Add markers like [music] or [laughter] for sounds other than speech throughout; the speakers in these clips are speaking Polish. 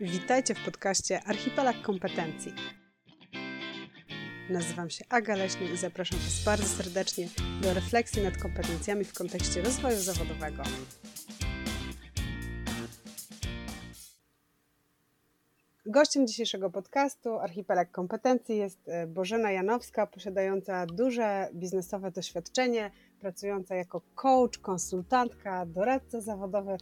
Witajcie w podcaście Archipelag Kompetencji. Nazywam się Aga Leśny i zapraszam Was bardzo serdecznie do refleksji nad kompetencjami w kontekście rozwoju zawodowego. Gościem dzisiejszego podcastu Archipelag Kompetencji jest e, Bożena Janowska, posiadająca duże biznesowe doświadczenie, pracująca jako coach, konsultantka, doradca zawodowy,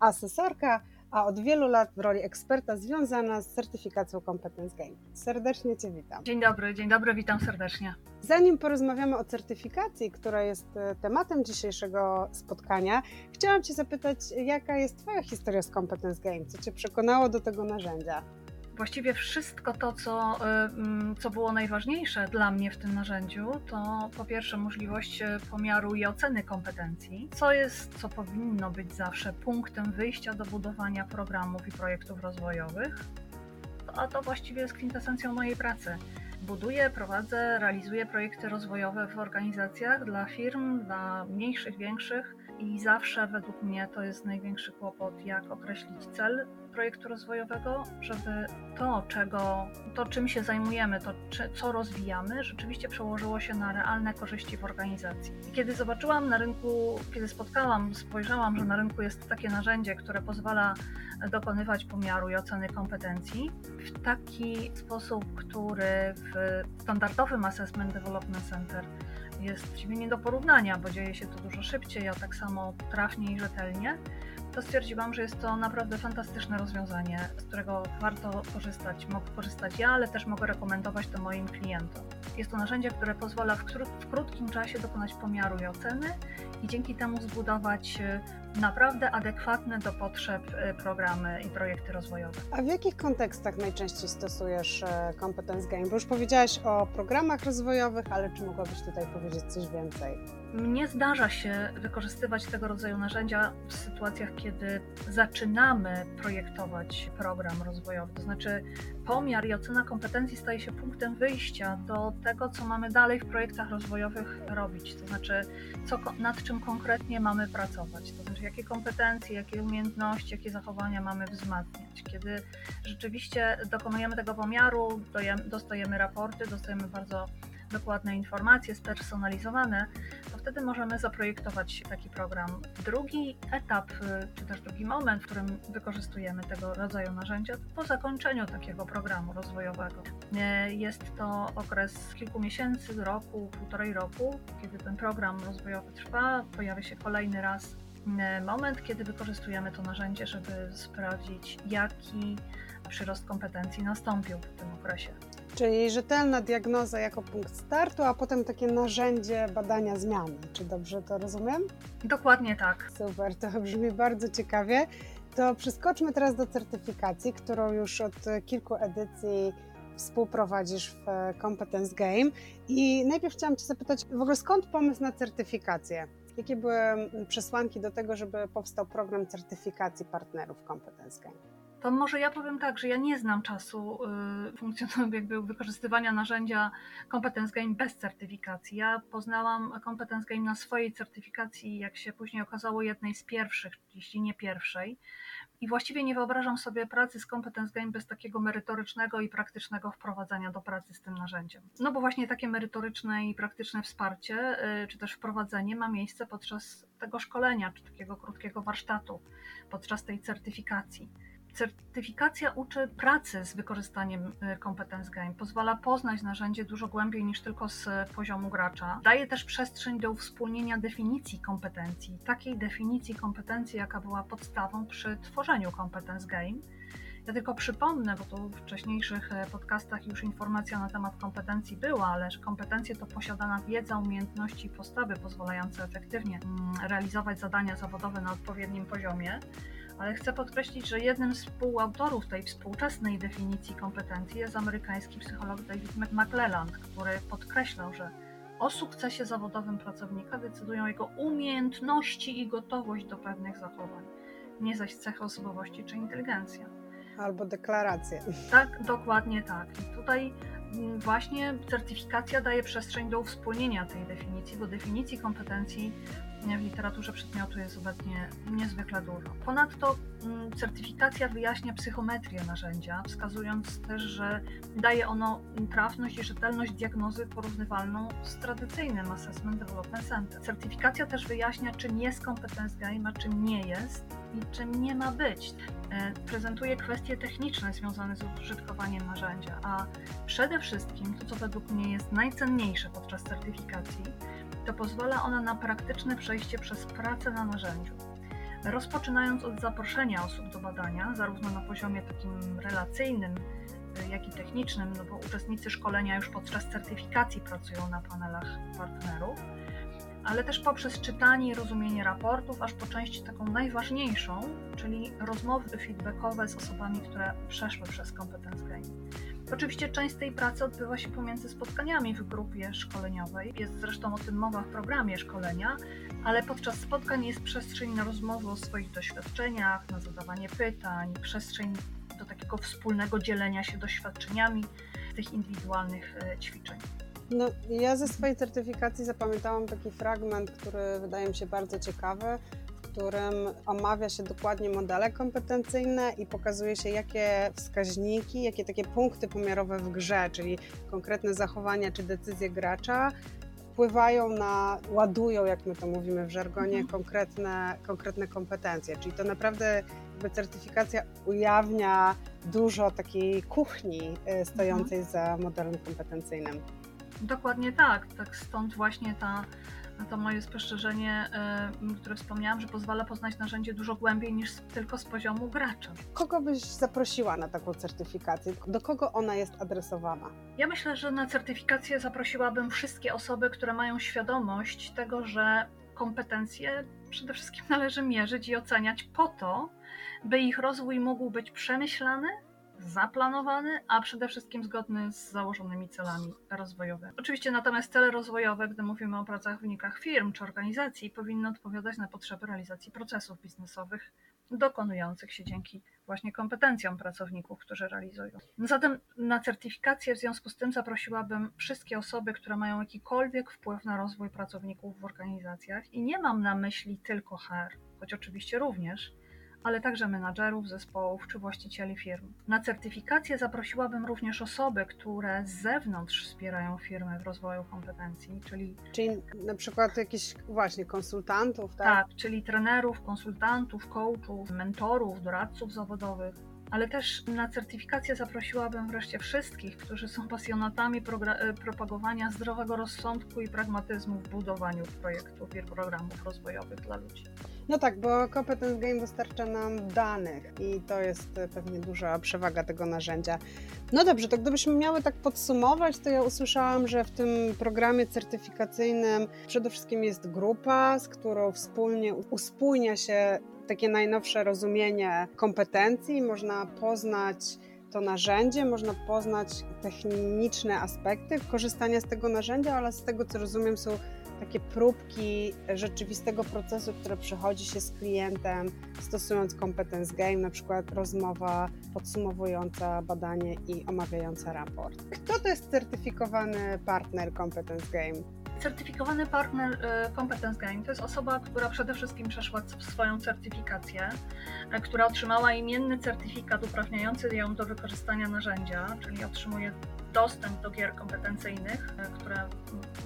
asesorka a od wielu lat w roli eksperta związana z certyfikacją Competence Game. Serdecznie Cię witam. Dzień dobry, dzień dobry, witam serdecznie. Zanim porozmawiamy o certyfikacji, która jest e, tematem dzisiejszego spotkania, chciałam Cię zapytać, jaka jest Twoja historia z Competence Game? Co Cię przekonało do tego narzędzia? Właściwie wszystko to, co, y, mm, co było najważniejsze dla mnie w tym narzędziu, to po pierwsze możliwość y, pomiaru i oceny kompetencji, co jest, co powinno być zawsze punktem wyjścia do budowania programów i projektów rozwojowych, a to właściwie jest kwintesencją mojej pracy. Buduję, prowadzę, realizuję projekty rozwojowe w organizacjach dla firm, dla mniejszych, większych i zawsze według mnie to jest największy kłopot, jak określić cel projektu rozwojowego, żeby to, czego, to czym się zajmujemy, to czy, co rozwijamy, rzeczywiście przełożyło się na realne korzyści w organizacji. I kiedy zobaczyłam na rynku, kiedy spotkałam, spojrzałam, że na rynku jest takie narzędzie, które pozwala dokonywać pomiaru i oceny kompetencji w taki sposób, który w standardowym Assessment Development Center jest nie do porównania, bo dzieje się to dużo szybciej, a tak samo trafnie i rzetelnie, to stwierdziłam, że jest to naprawdę fantastyczne rozwiązanie, z którego warto korzystać. Mogę korzystać ja, ale też mogę rekomendować to moim klientom. Jest to narzędzie, które pozwala w, krótkim czasie dokonać pomiaru i oceny i dzięki temu zbudować y, naprawdę adekwatne do potrzeb y, programy i projekty rozwojowe. A w jakich kontekstach najczęściej stosujesz e, Competence Game? Bo już powiedziałaś o programach rozwojowych, ale czy mogłabyś tutaj powiedzieć coś więcej? Mnie zdarza się wykorzystywać tego rodzaju narzędzia w sytuacjach, kiedy zaczynamy projektować program rozwojowy. To znaczy, pomiar i ocena kompetencji staje się punktem wyjścia do tego, co mamy dalej w projektach rozwojowych robić. To znaczy, co, nad czym konkretnie mamy pracować. To znaczy, jakie kompetencje, jakie umiejętności, jakie zachowania mamy wzmacniać. Kiedy rzeczywiście dokonujemy tego pomiaru, dostajemy raporty, dostajemy bardzo dokładne informacje, spersonalizowane, wtedy możemy zaprojektować taki program. Drugi etap, y, czy też drugi moment, w którym wykorzystujemy tego rodzaju narzędzia, po zakończeniu takiego programu rozwojowego. Y, jest to okres kilku miesięcy, roku, półtorej roku, kiedy ten program rozwojowy trwa, pojawia się kolejny raz y, moment, kiedy wykorzystujemy to narzędzie, żeby sprawdzić, jaki przyrost kompetencji nastąpił w tym okresie. Czyli rzetelna diagnoza jako punkt startu, a potem takie narzędzie badania zmiany. Czy dobrze to rozumiem? Dokładnie tak. Super, to brzmi bardzo ciekawie. To przeskoczmy teraz do certyfikacji, którą już od kilku edycji współprowadzisz w Competence Game. I najpierw chciałam Cię zapytać, w ogóle skąd pomysł na certyfikację? Jakie były przesłanki do tego, żeby powstał program certyfikacji partnerów Competence Game? To może ja powiem tak, że ja nie znam czasu y, funkcjonowania, [laughs] jakby wykorzystywania narzędzia Competence Game bez certyfikacji. Ja poznałam Competence Game na swojej certyfikacji, jak się później okazało, jednej z pierwszych, jeśli nie pierwszej. I właściwie nie wyobrażam sobie pracy z Competence Game bez takiego merytorycznego i praktycznego wprowadzania do pracy z tym narzędziem. No bo właśnie takie merytoryczne i praktyczne wsparcie, y, czy też wprowadzenie ma miejsce podczas tego szkolenia, czy takiego krótkiego warsztatu, podczas tej certyfikacji. Certyfikacja uczy pracy z wykorzystaniem Competence y, Game, pozwala poznać narzędzie dużo głębiej niż tylko z poziomu gracza. Daje też przestrzeń do uwspólnienia definicji kompetencji, takiej definicji kompetencji, jaka była podstawą przy tworzeniu Competence Game. Ja tylko przypomnę, bo tu w wcześniejszych e, podcastach już informacja na temat kompetencji była, ale kompetencje to posiadana wiedza, umiejętności i postawy pozwalające efektywnie mm, realizować zadania zawodowe na odpowiednim poziomie ale chcę podkreślić, że jednym z współautorów tej współczesnej definicji kompetencji jest amerykański psycholog David McClelland, który podkreślał, że o sukcesie zawodowym pracownika decydują jego umiejętności i gotowość do pewnych zachowań, nie zaś cechy osobowości czy inteligencja. Albo deklaracje. Tak, dokładnie tak. I tutaj właśnie certyfikacja daje przestrzeń do uwspólnienia tej definicji, bo definicji kompetencji w literaturze przedmiotu jest obecnie niezwykle dużo. Ponadto mm, certyfikacja wyjaśnia psychometrię narzędzia, wskazując też, że daje ono trafność i rzetelność diagnozy porównywalną z tradycyjnym Assessment Development Center. Certyfikacja też wyjaśnia, czym jest Competence Game, a czym nie jest i czym nie ma być. E, prezentuje kwestie techniczne związane z użytkowaniem narzędzia, a przede wszystkim to, co według mnie jest najcenniejsze podczas certyfikacji, to pozwala ona na praktyczne przejście przez pracę na narzędziu. Rozpoczynając od zaproszenia osób do badania, zarówno na poziomie takim relacyjnym, y, jak i technicznym, no bo uczestnicy szkolenia już podczas certyfikacji pracują na panelach partnerów, ale też poprzez czytanie i rozumienie raportów, aż po część taką najważniejszą, czyli rozmowy feedbackowe z osobami, które przeszły przez Competence Game. Oczywiście część tej pracy odbywa się pomiędzy spotkaniami w grupie szkoleniowej. Jest zresztą o tym mowa w programie szkolenia, ale podczas spotkań jest przestrzeń na rozmowę o swoich doświadczeniach, na zadawanie pytań, przestrzeń do takiego wspólnego dzielenia się doświadczeniami tych indywidualnych e, ćwiczeń. No, ja ze swojej certyfikacji zapamiętałam taki fragment, który wydaje mi się bardzo ciekawy którym omawia się dokładnie modele kompetencyjne i pokazuje się, jakie wskaźniki, jakie takie punkty pomiarowe w grze, czyli konkretne zachowania czy decyzje gracza, wpływają na, ładują, jak my to mówimy w żargonie, mhm. konkretne, konkretne kompetencje. Czyli to naprawdę jakby certyfikacja ujawnia dużo takiej kuchni y, stojącej mhm. za modelem kompetencyjnym. Dokładnie tak. Tak stąd właśnie ta to moje spostrzeżenie, y, które wspomniałam, że pozwala poznać narzędzie dużo głębiej niż tylko z poziomu gracza. Kogo byś zaprosiła na taką certyfikację? Do kogo ona jest adresowana? Ja myślę, że na certyfikację zaprosiłabym wszystkie osoby, które mają świadomość tego, że kompetencje przede wszystkim należy mierzyć i oceniać po to, by ich rozwój mógł być przemyślany, zaplanowany, a przede wszystkim zgodny z założonymi celami rozwojowymi. Oczywiście natomiast cele rozwojowe, gdy mówimy o wynikach firm czy organizacji, powinny odpowiadać na potrzeby realizacji procesów biznesowych dokonujących się dzięki właśnie kompetencjom pracowników, którzy realizują. Zatem na certyfikację w związku z tym zaprosiłabym wszystkie osoby, które mają jakikolwiek wpływ na rozwój pracowników w organizacjach i nie mam na myśli tylko HR, choć oczywiście również, ale także menadżerów zespołów czy właścicieli firm. Na certyfikację zaprosiłabym również osoby, które z zewnątrz wspierają firmę w rozwoju kompetencji, czyli. Czyli na przykład jakichś właśnie konsultantów, tak? Tak, czyli trenerów, konsultantów, coachów, mentorów, doradców zawodowych ale też na certyfikację zaprosiłabym wreszcie wszystkich, którzy są pasjonatami e, propagowania zdrowego rozsądku i pragmatyzmu w budowaniu projektów i programów rozwojowych dla ludzi. No tak, bo Competence Game dostarcza nam danych i to jest pewnie duża przewaga tego narzędzia. No dobrze, to gdybyśmy miały tak podsumować, to ja usłyszałam, że w tym programie certyfikacyjnym przede wszystkim jest grupa, z którą wspólnie uspójnia się takie najnowsze rozumienie kompetencji, można poznać to narzędzie, można poznać techniczne aspekty korzystania z tego narzędzia, ale z tego co rozumiem są takie próbki rzeczywistego procesu, które przechodzi się z klientem, stosując Competence Game, na przykład rozmowa podsumowująca badanie i omawiająca raport. Kto to jest certyfikowany partner Competence Game? Certyfikowany partner y, Competence Game to jest osoba, która przede wszystkim przeszła swoją certyfikację, y, która otrzymała imienny certyfikat uprawniający ją do wykorzystania narzędzia, czyli otrzymuje dostęp do gier kompetencyjnych, y, które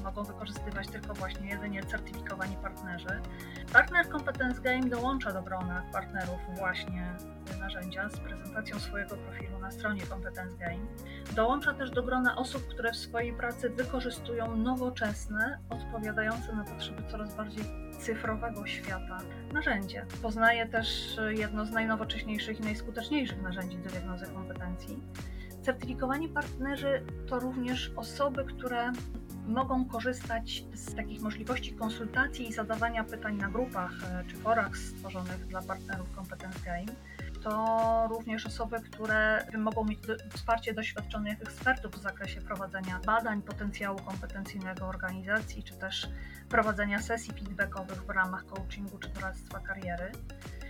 mogą wykorzystywać tylko właśnie jedynie certyfikowani partnerzy. Partner Competence Game dołącza do grona partnerów właśnie narzędzia z prezentacją swojego profilu na stronie Competence Game. Dołącza też do grona osób, które w swojej pracy wykorzystują nowoczesne, odpowiadające na potrzeby coraz bardziej cyfrowego świata narzędzie. Poznaje też jedno z najnowocześniejszych i najskuteczniejszych narzędzi do diagnozy kompetencji. Certyfikowani partnerzy to również osoby, które mogą korzystać z takich możliwości konsultacji i zadawania pytań na grupach e, czy forach stworzonych dla partnerów Competence Game to również osoby, które mogą mieć wsparcie doświadczonych ekspertów w zakresie prowadzenia badań potencjału kompetencyjnego organizacji, czy też prowadzenia sesji feedbackowych w ramach coachingu czy doradztwa kariery.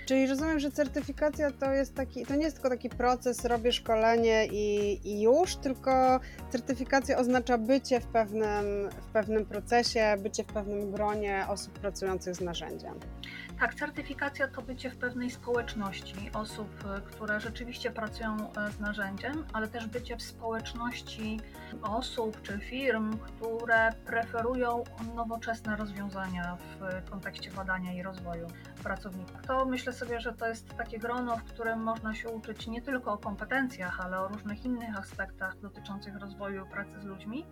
Czyli rozumiem, że certyfikacja to jest taki, to nie jest tylko taki proces, robię szkolenie i, i już, tylko certyfikacja oznacza bycie w pewnym, w pewnym procesie, bycie w pewnym gronie osób pracujących z narzędziem. Tak, certyfikacja to bycie w pewnej społeczności osób, które rzeczywiście pracują e, z narzędziem, ale też bycie w społeczności osób czy firm, które preferują nowoczesne rozwiązania w kontekście badania i rozwoju pracowników. To myślę sobie, że to jest takie grono, w którym można się uczyć nie tylko o kompetencjach, ale o różnych innych aspektach dotyczących rozwoju pracy z ludźmi.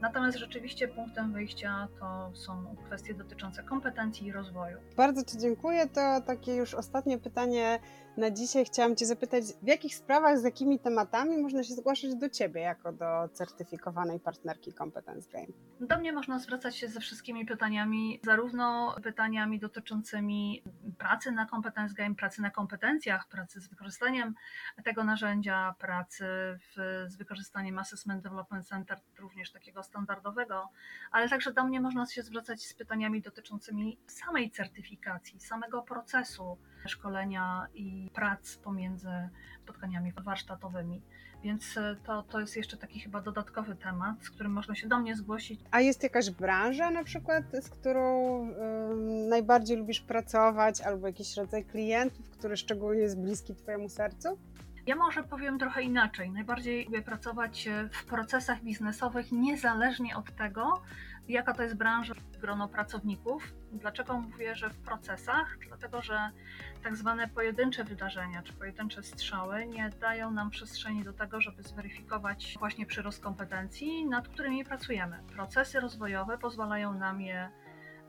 Natomiast rzeczywiście punktem wyjścia to są kwestie dotyczące kompetencji i rozwoju. Bardzo Ci dziękuję. To takie już ostatnie pytanie na dzisiaj. Chciałam Cię zapytać, w jakich sprawach, z jakimi tematami można się zgłaszać do Ciebie jako do certyfikowanej partnerki Competence Game? Do mnie można zwracać się ze wszystkimi pytaniami, zarówno pytaniami dotyczącymi pracy na Competence Game, pracy na kompetencjach, pracy z wykorzystaniem tego narzędzia, pracy w, z wykorzystaniem Assessment Development Center, również takiego standardowego, ale także do mnie można się zwracać z pytaniami dotyczącymi samej certyfikacji, samego procesu szkolenia i prac pomiędzy spotkaniami warsztatowymi. Więc e, to, to jest jeszcze taki chyba dodatkowy temat, z którym można się do mnie zgłosić. A jest jakaś branża na przykład, z którą y, najbardziej lubisz pracować, albo jakiś rodzaj klientów, który szczególnie jest bliski Twojemu sercu? Ja może powiem trochę inaczej. Najbardziej lubię pracować w procesach biznesowych, niezależnie od tego, jaka to jest branża, grono pracowników. Dlaczego mówię, że w procesach? Dlatego, że tak zwane pojedyncze wydarzenia czy pojedyncze strzały nie dają nam przestrzeni do tego, żeby zweryfikować właśnie przyrost kompetencji, nad którymi pracujemy. Procesy rozwojowe pozwalają nam je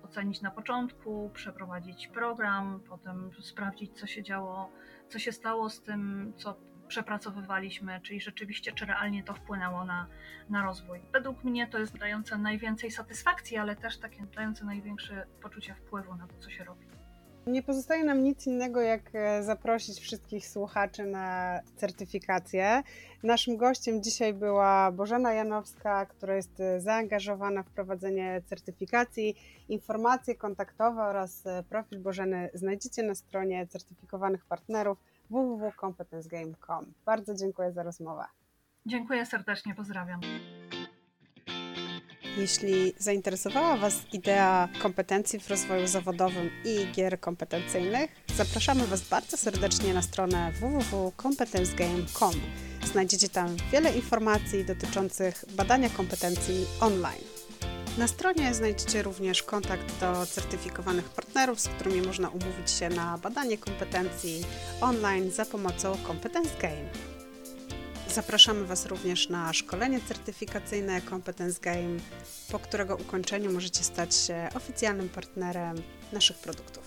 ocenić na początku, przeprowadzić program, potem sprawdzić, co się działo, co się stało z tym, co przepracowywaliśmy, czyli rzeczywiście, czy realnie to wpłynęło na, na rozwój. Według mnie to jest dające najwięcej satysfakcji, ale też takie dające największe poczucie wpływu na to, co się robi. Nie pozostaje nam nic innego, jak e, zaprosić wszystkich słuchaczy na certyfikację. Naszym gościem dzisiaj była Bożena Janowska, która jest e, zaangażowana w prowadzenie certyfikacji. Informacje kontaktowe oraz e, profil Bożeny znajdziecie na stronie certyfikowanych partnerów www.competencegame.com. Bardzo dziękuję za rozmowę. Dziękuję serdecznie, pozdrawiam. Jeśli zainteresowała Was idea kompetencji w rozwoju zawodowym i gier kompetencyjnych, zapraszamy Was bardzo serdecznie na stronę www.competencegame.com. Znajdziecie tam wiele informacji dotyczących badania kompetencji online. Na stronie znajdziecie również kontakt do certyfikowanych partnerów, z którymi można umówić się na badanie kompetencji online za pomocą Competence Game. Zapraszamy Was również na szkolenie certyfikacyjne Competence Game, po którego ukończeniu możecie stać się oficjalnym partnerem naszych produktów.